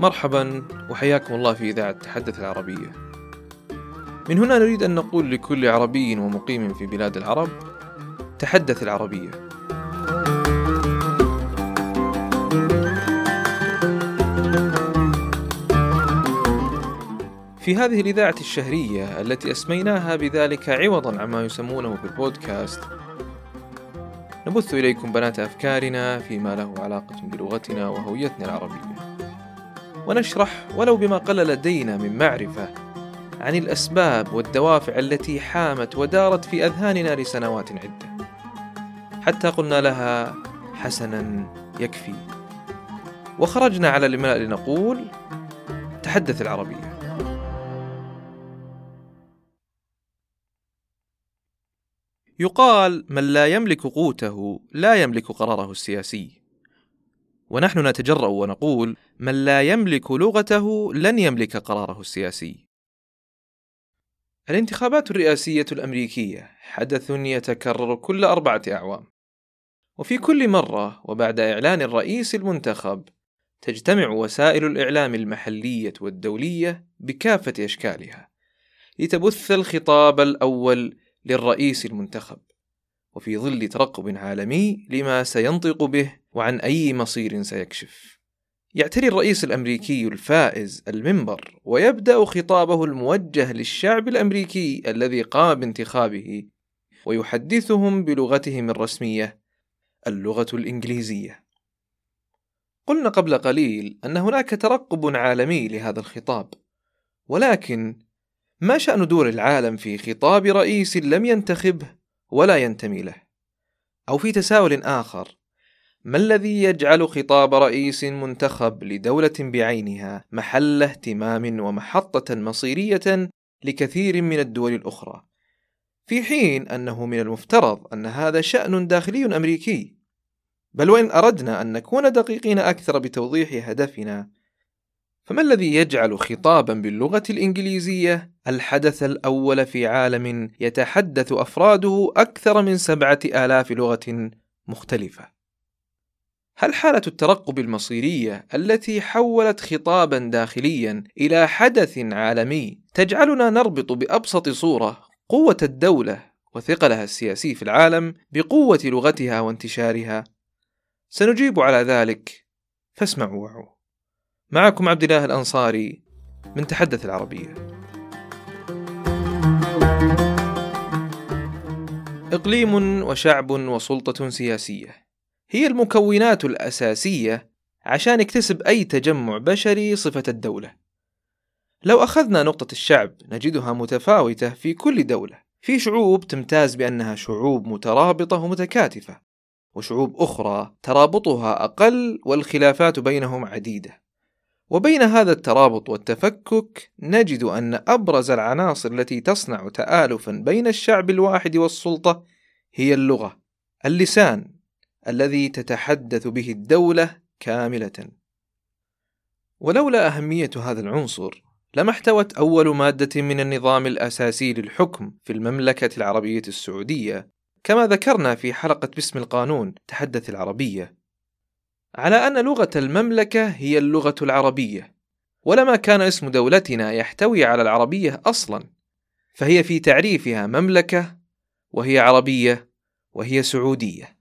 مرحبا وحياكم الله في إذاعة تحدث العربية. من هنا نريد أن نقول لكل عربي ومقيم في بلاد العرب: تحدث العربية. في هذه الإذاعة الشهرية التي أسميناها بذلك عوضا عما يسمونه بالبودكاست نبث إليكم بنات أفكارنا فيما له علاقة بلغتنا وهويتنا العربية ونشرح ولو بما قل لدينا من معرفة عن الأسباب والدوافع التي حامت ودارت في أذهاننا لسنوات عدة. حتى قلنا لها حسنا يكفي. وخرجنا على الملأ لنقول تحدث العربية. يقال من لا يملك قوته لا يملك قراره السياسي. ونحن نتجرأ ونقول من لا يملك لغته لن يملك قراره السياسي. الانتخابات الرئاسية الأمريكية حدث يتكرر كل أربعة أعوام. وفي كل مرة وبعد إعلان الرئيس المنتخب تجتمع وسائل الإعلام المحلية والدولية بكافة أشكالها لتبث الخطاب الأول للرئيس المنتخب وفي ظل ترقب عالمي لما سينطق به وعن أي مصير سيكشف. يعتري الرئيس الأمريكي الفائز المنبر ويبدأ خطابه الموجه للشعب الأمريكي الذي قام بانتخابه ويحدثهم بلغتهم الرسمية اللغة الإنجليزية. قلنا قبل قليل أن هناك ترقب عالمي لهذا الخطاب ولكن ما شأن دور العالم في خطاب رئيس لم ينتخبه ولا ينتمي له أو في تساؤل آخر ما الذي يجعل خطاب رئيس منتخب لدولة بعينها محل اهتمام ومحطة مصيرية لكثير من الدول الأخرى في حين أنه من المفترض أن هذا شأن داخلي أمريكي بل وإن أردنا أن نكون دقيقين أكثر بتوضيح هدفنا فما الذي يجعل خطابا باللغة الإنجليزية الحدث الأول في عالم يتحدث أفراده أكثر من سبعة آلاف لغة مختلفة؟ هل حالة الترقب المصيرية التي حولت خطابا داخليا إلى حدث عالمي تجعلنا نربط بأبسط صورة قوة الدولة وثقلها السياسي في العالم بقوة لغتها وانتشارها؟ سنجيب على ذلك فاسمعوا وعوا. معكم عبد الله الأنصاري من تحدث العربية. إقليم وشعب وسلطة سياسية هي المكونات الأساسية عشان يكتسب أي تجمع بشري صفة الدولة. لو أخذنا نقطة الشعب نجدها متفاوتة في كل دولة. في شعوب تمتاز بأنها شعوب مترابطة ومتكاتفة، وشعوب أخرى ترابطها أقل والخلافات بينهم عديدة. وبين هذا الترابط والتفكك نجد أن أبرز العناصر التي تصنع تآلفا بين الشعب الواحد والسلطة هي اللغة، اللسان الذي تتحدث به الدولة كاملة. ولولا أهمية هذا العنصر لما احتوت أول مادة من النظام الأساسي للحكم في المملكة العربية السعودية كما ذكرنا في حلقة باسم القانون تحدث العربية. على أن لغة المملكة هي اللغة العربية ولما كان اسم دولتنا يحتوي على العربية أصلا. فهي في تعريفها مملكة وهي عربية وهي سعودية.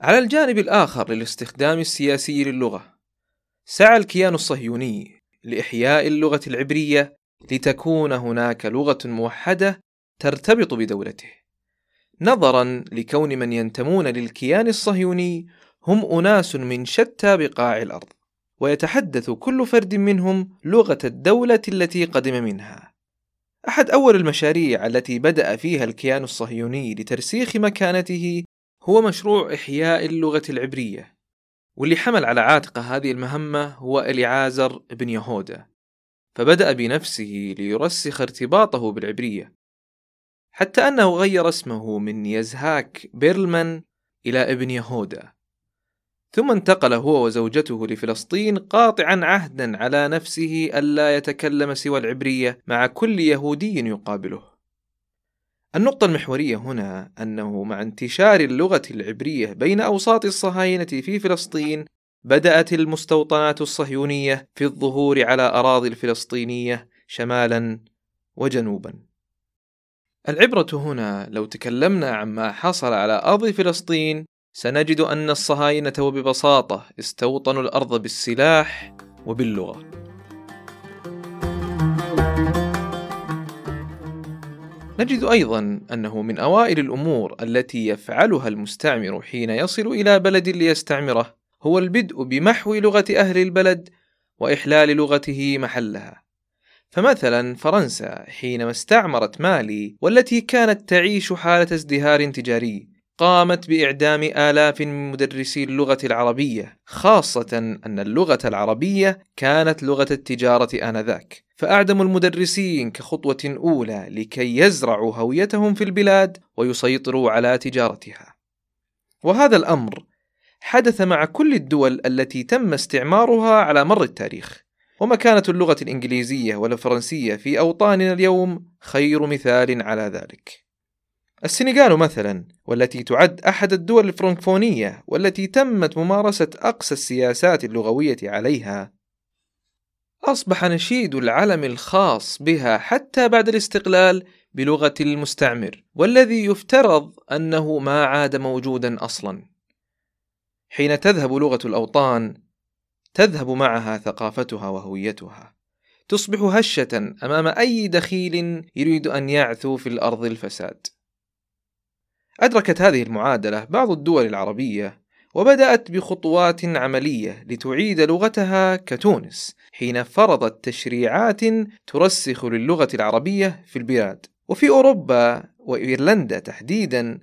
على الجانب الآخر للاستخدام السياسي للغة سعى الكيان الصهيوني لإحياء اللغة العبرية لتكون هناك لغة موحدة ترتبط بدولته نظرا لكون من ينتمون للكيان الصهيوني هم أناس من شتى بقاع الأرض ويتحدث كل فرد منهم لغة الدولة التي قدم منها. أحد أول المشاريع التي بدأ فيها الكيان الصهيوني لترسيخ مكانته هو مشروع إحياء اللغة العبرية واللي حمل على عاتقه هذه المهمة هو إليعازر بن يهودا فبدأ بنفسه ليرسخ ارتباطه بالعبرية حتى أنه غير اسمه من يزهاك بيرلمان إلى ابن يهودا ثم انتقل هو وزوجته لفلسطين قاطعا عهدا على نفسه ألا يتكلم سوى العبرية مع كل يهودي يقابله. النقطة المحورية هنا أنه مع انتشار اللغة العبرية بين أوساط الصهاينة في فلسطين بدأت المستوطنات الصهيونية في الظهور على أراضي الفلسطينية شمالا وجنوبا. العبرة هنا لو تكلمنا عما حصل على أرض فلسطين سنجد أن الصهاينة وببساطة استوطنوا الأرض بالسلاح وباللغة. نجد أيضا أنه من أوائل الأمور التي يفعلها المستعمر حين يصل إلى بلد ليستعمره هو البدء بمحو لغة أهل البلد وإحلال لغته محلها. فمثلا فرنسا حينما استعمرت مالي والتي كانت تعيش حالة ازدهار تجاري قامت بإعدام آلاف من مدرسي اللغة العربية، خاصة أن اللغة العربية كانت لغة التجارة آنذاك، فأعدموا المدرسين كخطوة أولى لكي يزرعوا هويتهم في البلاد ويسيطروا على تجارتها. وهذا الأمر حدث مع كل الدول التي تم استعمارها على مر التاريخ. ومكانة اللغة الإنجليزية والفرنسية في أوطاننا اليوم خير مثال على ذلك. السنغال مثلا والتي تعد أحد الدول الفرنكفونية والتي تمت ممارسة أقصى السياسات اللغوية عليها. أصبح نشيد العلم الخاص بها حتى بعد الاستقلال بلغة المستعمر والذي يفترض أنه ما عاد موجودا أصلا. حين تذهب لغة الأوطان تذهب معها ثقافتها وهويتها. تصبح هشة أمام أي دخيل يريد أن يعثو في الأرض الفساد. أدركت هذه المعادلة بعض الدول العربية وبدأت بخطوات عملية لتعيد لغتها كتونس حين فرضت تشريعات ترسخ للغة العربية في البلاد. وفي أوروبا وإيرلندا تحديدا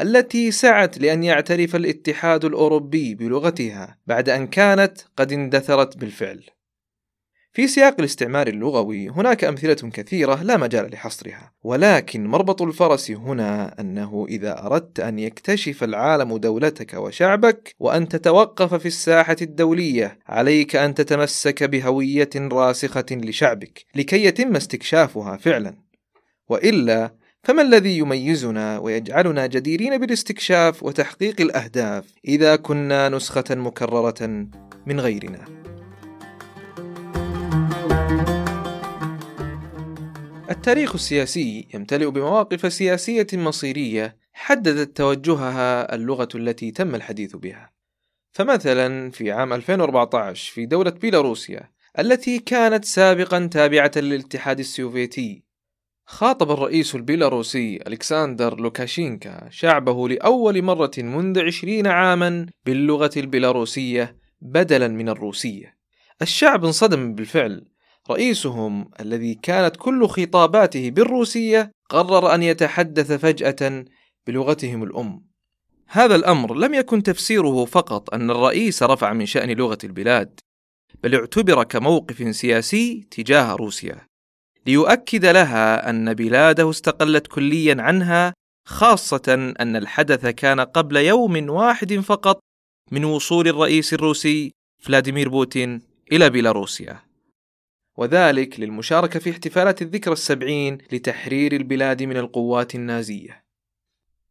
التي سعت لأن يعترف الاتحاد الأوروبي بلغتها بعد أن كانت قد اندثرت بالفعل. في سياق الاستعمار اللغوي هناك أمثلة كثيرة لا مجال لحصرها، ولكن مربط الفرس هنا أنه إذا أردت أن يكتشف العالم دولتك وشعبك وأن تتوقف في الساحة الدولية، عليك أن تتمسك بهوية راسخة لشعبك لكي يتم استكشافها فعلا. وإلا فما الذي يميزنا ويجعلنا جديرين بالاستكشاف وتحقيق الأهداف إذا كنا نسخة مكررة من غيرنا؟ التاريخ السياسي يمتلئ بمواقف سياسية مصيرية حددت توجهها اللغة التي تم الحديث بها. فمثلا في عام 2014 في دولة بيلاروسيا التي كانت سابقا تابعة للاتحاد السوفيتي خاطب الرئيس البيلاروسي ألكسندر لوكاشينكا شعبه لأول مرة منذ عشرين عاما باللغة البيلاروسية بدلا من الروسية الشعب انصدم بالفعل رئيسهم الذي كانت كل خطاباته بالروسية قرر أن يتحدث فجأة بلغتهم الأم. هذا الأمر لم يكن تفسيره فقط أن الرئيس رفع من شأن لغة البلاد، بل اعتبر كموقف سياسي تجاه روسيا، ليؤكد لها أن بلاده استقلت كليا عنها، خاصة أن الحدث كان قبل يوم واحد فقط من وصول الرئيس الروسي فلاديمير بوتين إلى بيلاروسيا. وذلك للمشاركة في احتفالات الذكرى السبعين لتحرير البلاد من القوات النازية.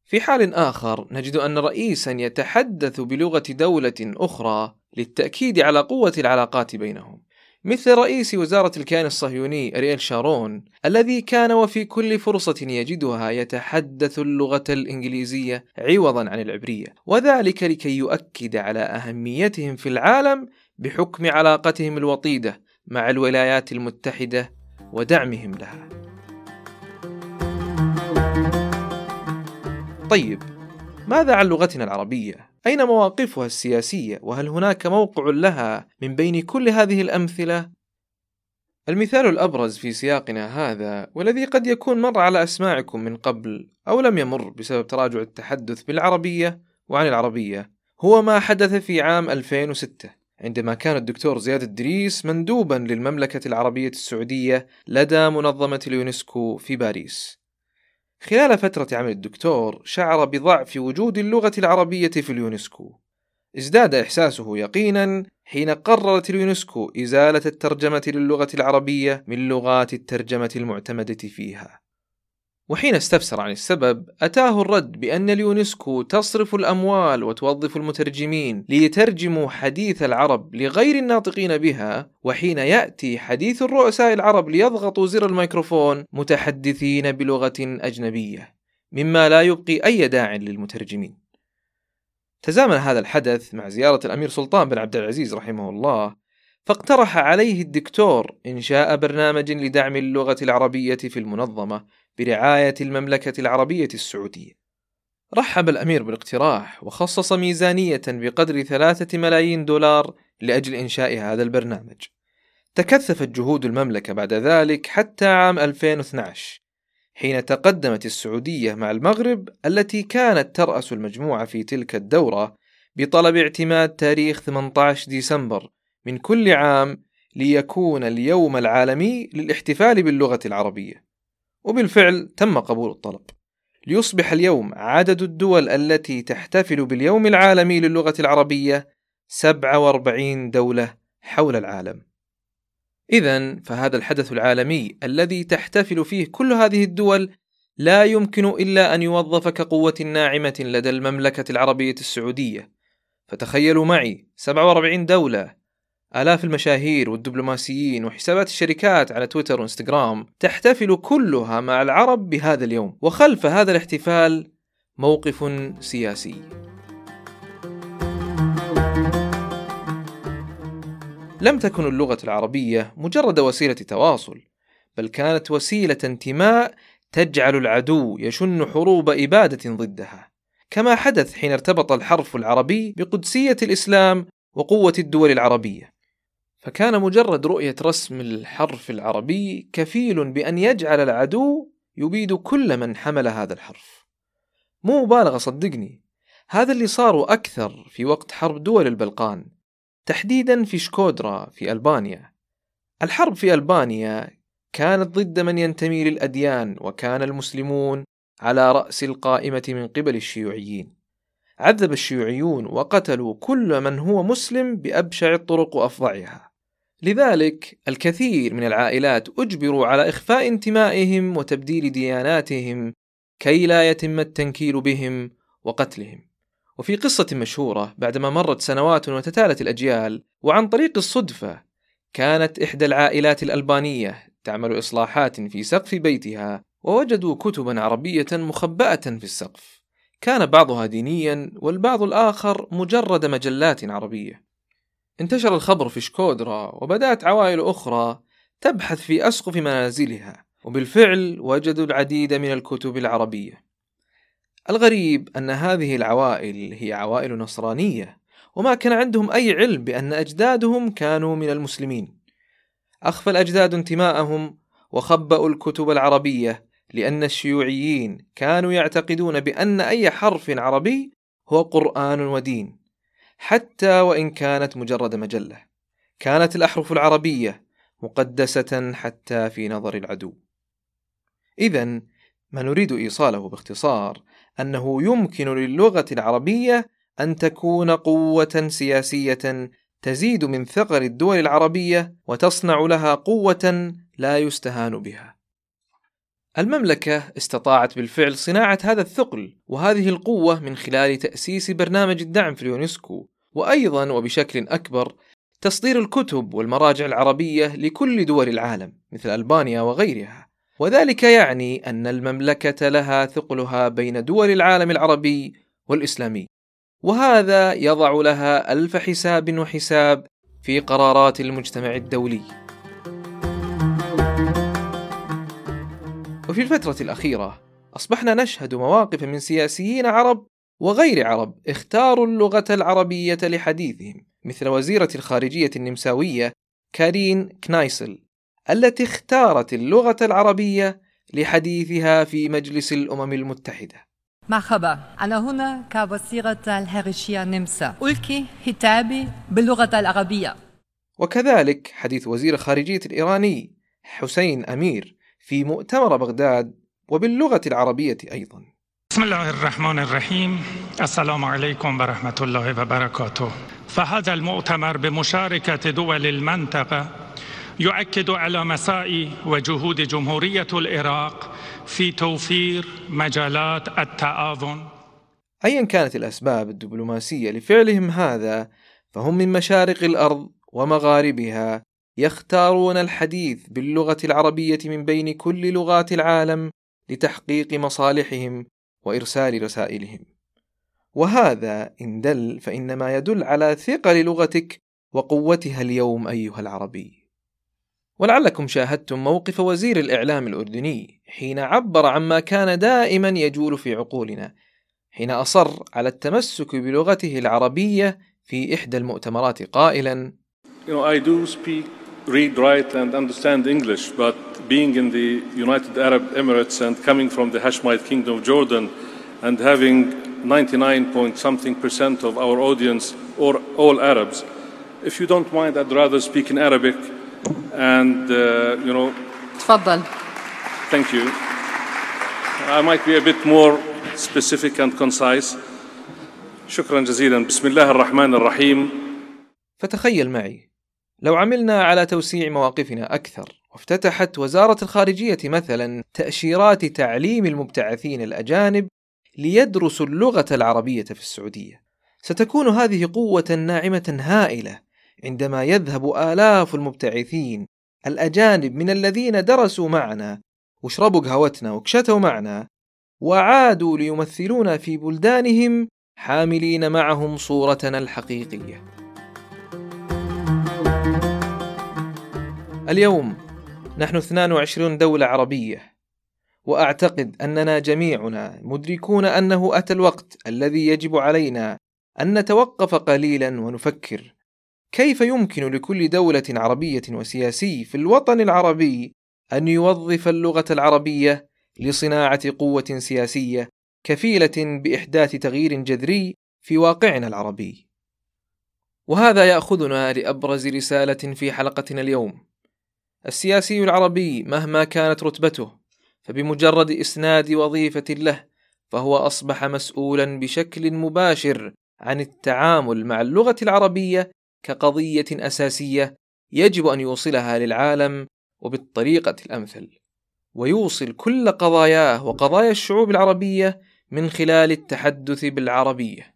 في حال آخر نجد أن رئيسا يتحدث بلغة دولة أخرى للتأكيد على قوة العلاقات بينهم، مثل رئيس وزارة الكيان الصهيوني أرييل شارون الذي كان وفي كل فرصة يجدها يتحدث اللغة الإنجليزية عوضا عن العبرية، وذلك لكي يؤكد على أهميتهم في العالم بحكم علاقتهم الوطيدة مع الولايات المتحدة ودعمهم لها. طيب، ماذا عن لغتنا العربية؟ أين مواقفها السياسية؟ وهل هناك موقع لها من بين كل هذه الأمثلة؟ المثال الأبرز في سياقنا هذا والذي قد يكون مر على أسماعكم من قبل أو لم يمر بسبب تراجع التحدث بالعربية وعن العربية هو ما حدث في عام 2006 عندما كان الدكتور زياد الدريس مندوبا للمملكة العربية السعودية لدى منظمة اليونسكو في باريس. خلال فترة عمل الدكتور شعر بضعف وجود اللغة العربية في اليونسكو. ازداد إحساسه يقينا حين قررت اليونسكو إزالة الترجمة للغة العربية من لغات الترجمة المعتمدة فيها. وحين استفسر عن السبب أتاه الرد بأن اليونسكو تصرف الأموال وتوظف المترجمين ليترجموا حديث العرب لغير الناطقين بها وحين يأتي حديث الرؤساء العرب ليضغطوا زر الميكروفون متحدثين بلغة أجنبية مما لا يبقي أي داع للمترجمين. تزامن هذا الحدث مع زيارة الأمير سلطان بن عبد العزيز رحمه الله فاقترح عليه الدكتور إنشاء برنامج لدعم اللغة العربية في المنظمة برعاية المملكة العربية السعودية. رحب الأمير بالاقتراح وخصص ميزانية بقدر ثلاثة ملايين دولار لأجل إنشاء هذا البرنامج. تكثفت جهود المملكة بعد ذلك حتى عام 2012 حين تقدمت السعودية مع المغرب التي كانت ترأس المجموعة في تلك الدورة بطلب اعتماد تاريخ 18 ديسمبر من كل عام ليكون اليوم العالمي للاحتفال باللغة العربية وبالفعل تم قبول الطلب. ليصبح اليوم عدد الدول التي تحتفل باليوم العالمي للغة العربية 47 دولة حول العالم. إذا فهذا الحدث العالمي الذي تحتفل فيه كل هذه الدول لا يمكن إلا أن يوظف كقوة ناعمة لدى المملكة العربية السعودية. فتخيلوا معي 47 دولة آلاف المشاهير والدبلوماسيين وحسابات الشركات على تويتر وإنستغرام تحتفل كلها مع العرب بهذا اليوم وخلف هذا الاحتفال موقف سياسي. لم تكن اللغة العربية مجرد وسيلة تواصل بل كانت وسيلة انتماء تجعل العدو يشن حروب إبادة ضدها. كما حدث حين ارتبط الحرف العربي بقدسية الإسلام وقوة الدول العربية. فكان مجرد رؤية رسم الحرف العربي كفيل بأن يجعل العدو يبيد كل من حمل هذا الحرف. مو مبالغة صدقني. هذا اللي صار أكثر في وقت حرب دول البلقان تحديدا في شكودرا في ألبانيا. الحرب في ألبانيا كانت ضد من ينتمي للأديان وكان المسلمون على رأس القائمة من قبل الشيوعيين. عذب الشيوعيون وقتلوا كل من هو مسلم بأبشع الطرق وأفظعها. لذلك الكثير من العائلات أجبروا على إخفاء انتمائهم وتبديل دياناتهم كي لا يتم التنكيل بهم وقتلهم. وفي قصة مشهورة بعدما مرت سنوات وتتالت الأجيال وعن طريق الصدفة كانت إحدى العائلات الألبانية تعمل إصلاحات في سقف بيتها ووجدوا كتبا عربية مخبأة في السقف. كان بعضها دينيا والبعض الآخر مجرد مجلات عربية. انتشر الخبر في شكودرا وبدأت عوائل أخرى تبحث في أسقف منازلها وبالفعل وجدوا العديد من الكتب العربية. الغريب أن هذه العوائل هي عوائل نصرانية وما كان عندهم أي علم بأن أجدادهم كانوا من المسلمين. أخفى الأجداد انتماءهم وخبأوا الكتب العربية لأن الشيوعيين كانوا يعتقدون بأن أي حرف عربي هو قرآن ودين. حتى وإن كانت مجرد مجلة كانت الأحرف العربية مقدسة حتى في نظر العدو إذا ما نريد إيصاله باختصار أنه يمكن للغة العربية أن تكون قوة سياسية تزيد من ثقل الدول العربية وتصنع لها قوة لا يستهان بها. المملكة استطاعت بالفعل صناعة هذا الثقل وهذه القوة من خلال تأسيس برنامج الدعم في اليونسكو. وأيضا وبشكل أكبر تصدير الكتب والمراجع العربية لكل دول العالم مثل ألبانيا وغيرها. وذلك يعني أن المملكة لها ثقلها بين دول العالم العربي والإسلامي. وهذا يضع لها ألف حساب وحساب في قرارات المجتمع الدولي. وفي الفترة الأخيرة أصبحنا نشهد مواقف من سياسيين عرب وغير عرب اختاروا اللغة العربية لحديثهم مثل وزيرة الخارجية النمساوية كارين كنايسل التي اختارت اللغة العربية لحديثها في مجلس الأمم المتحدة. مرحبا أنا هنا كوزيرة الخارجية النمسا ألقي خطابي باللغة العربية. وكذلك حديث وزير الخارجية الإيراني حسين أمير في مؤتمر بغداد وباللغة العربية أيضا. بسم الله الرحمن الرحيم. السلام عليكم ورحمة الله وبركاته. فهذا المؤتمر بمشاركة دول المنطقة يؤكد على مساء وجهود جمهورية العراق في توفير مجالات التعاون. أيا كانت الأسباب الدبلوماسية لفعلهم هذا فهم من مشارق الأرض ومغاربها يختارون الحديث باللغة العربية من بين كل لغات العالم لتحقيق مصالحهم وإرسال رسائلهم. وهذا إن دل فإنما يدل على ثقل لغتك وقوتها اليوم أيها العربي. ولعلكم شاهدتم موقف وزير الإعلام الأردني حين عبر عما كان دائما يجول في عقولنا حين أصر على التمسك بلغته العربية في إحدى المؤتمرات قائلا You know, I do speak, read, write and understand English, but being in the United Arab Emirates and coming from the Hashemite Kingdom of Jordan and having 99 point something percent of our audience or all Arabs, if you don't mind, I'd rather speak in Arabic and, uh, you know... تفضل. Thank you. I might be a bit more specific and concise. شكرا جزيلا بسم الله الرحمن الرحيم فتخيل معي لو عملنا على توسيع مواقفنا أكثر وافتتحت وزارة الخارجية مثلا تأشيرات تعليم المبتعثين الأجانب ليدرسوا اللغة العربية في السعودية. ستكون هذه قوة ناعمة هائلة عندما يذهب آلاف المبتعثين الأجانب من الذين درسوا معنا وشربوا قهوتنا وكشتوا معنا وعادوا ليمثلون في بلدانهم حاملين معهم صورتنا الحقيقية. اليوم نحن 22 دولة عربية وأعتقد أننا جميعنا مدركون أنه أتى الوقت الذي يجب علينا أن نتوقف قليلا ونفكر كيف يمكن لكل دولة عربية وسياسي في الوطن العربي أن يوظف اللغة العربية لصناعة قوة سياسية كفيلة بإحداث تغيير جذري في واقعنا العربي. وهذا يأخذنا لأبرز رسالة في حلقتنا اليوم. السياسي العربي مهما كانت رتبته، فبمجرد إسناد وظيفة له، فهو أصبح مسؤولا بشكل مباشر عن التعامل مع اللغة العربية كقضية أساسية يجب أن يوصلها للعالم وبالطريقة الأمثل. ويوصل كل قضاياه وقضايا الشعوب العربية من خلال التحدث بالعربية.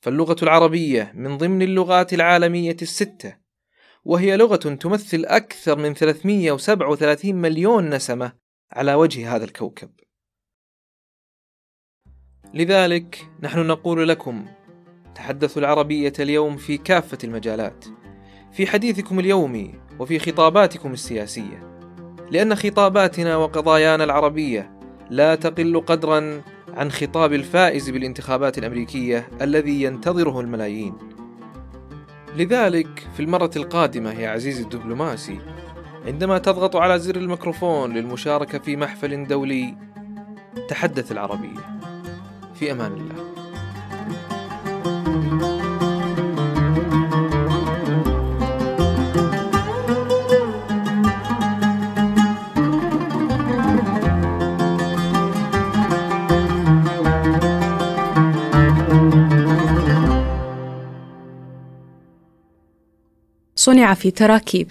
فاللغة العربية من ضمن اللغات العالمية الستة، وهي لغة تمثل أكثر من 337 مليون نسمة على وجه هذا الكوكب. لذلك نحن نقول لكم تحدثوا العربية اليوم في كافة المجالات، في حديثكم اليومي وفي خطاباتكم السياسية. لأن خطاباتنا وقضايانا العربية لا تقل قدرا عن خطاب الفائز بالانتخابات الأمريكية الذي ينتظره الملايين. لذلك في المرة القادمة يا عزيزي الدبلوماسي عندما تضغط على زر الميكروفون للمشاركة في محفل دولي تحدث العربية. في أمان الله. صنع في تراكيب.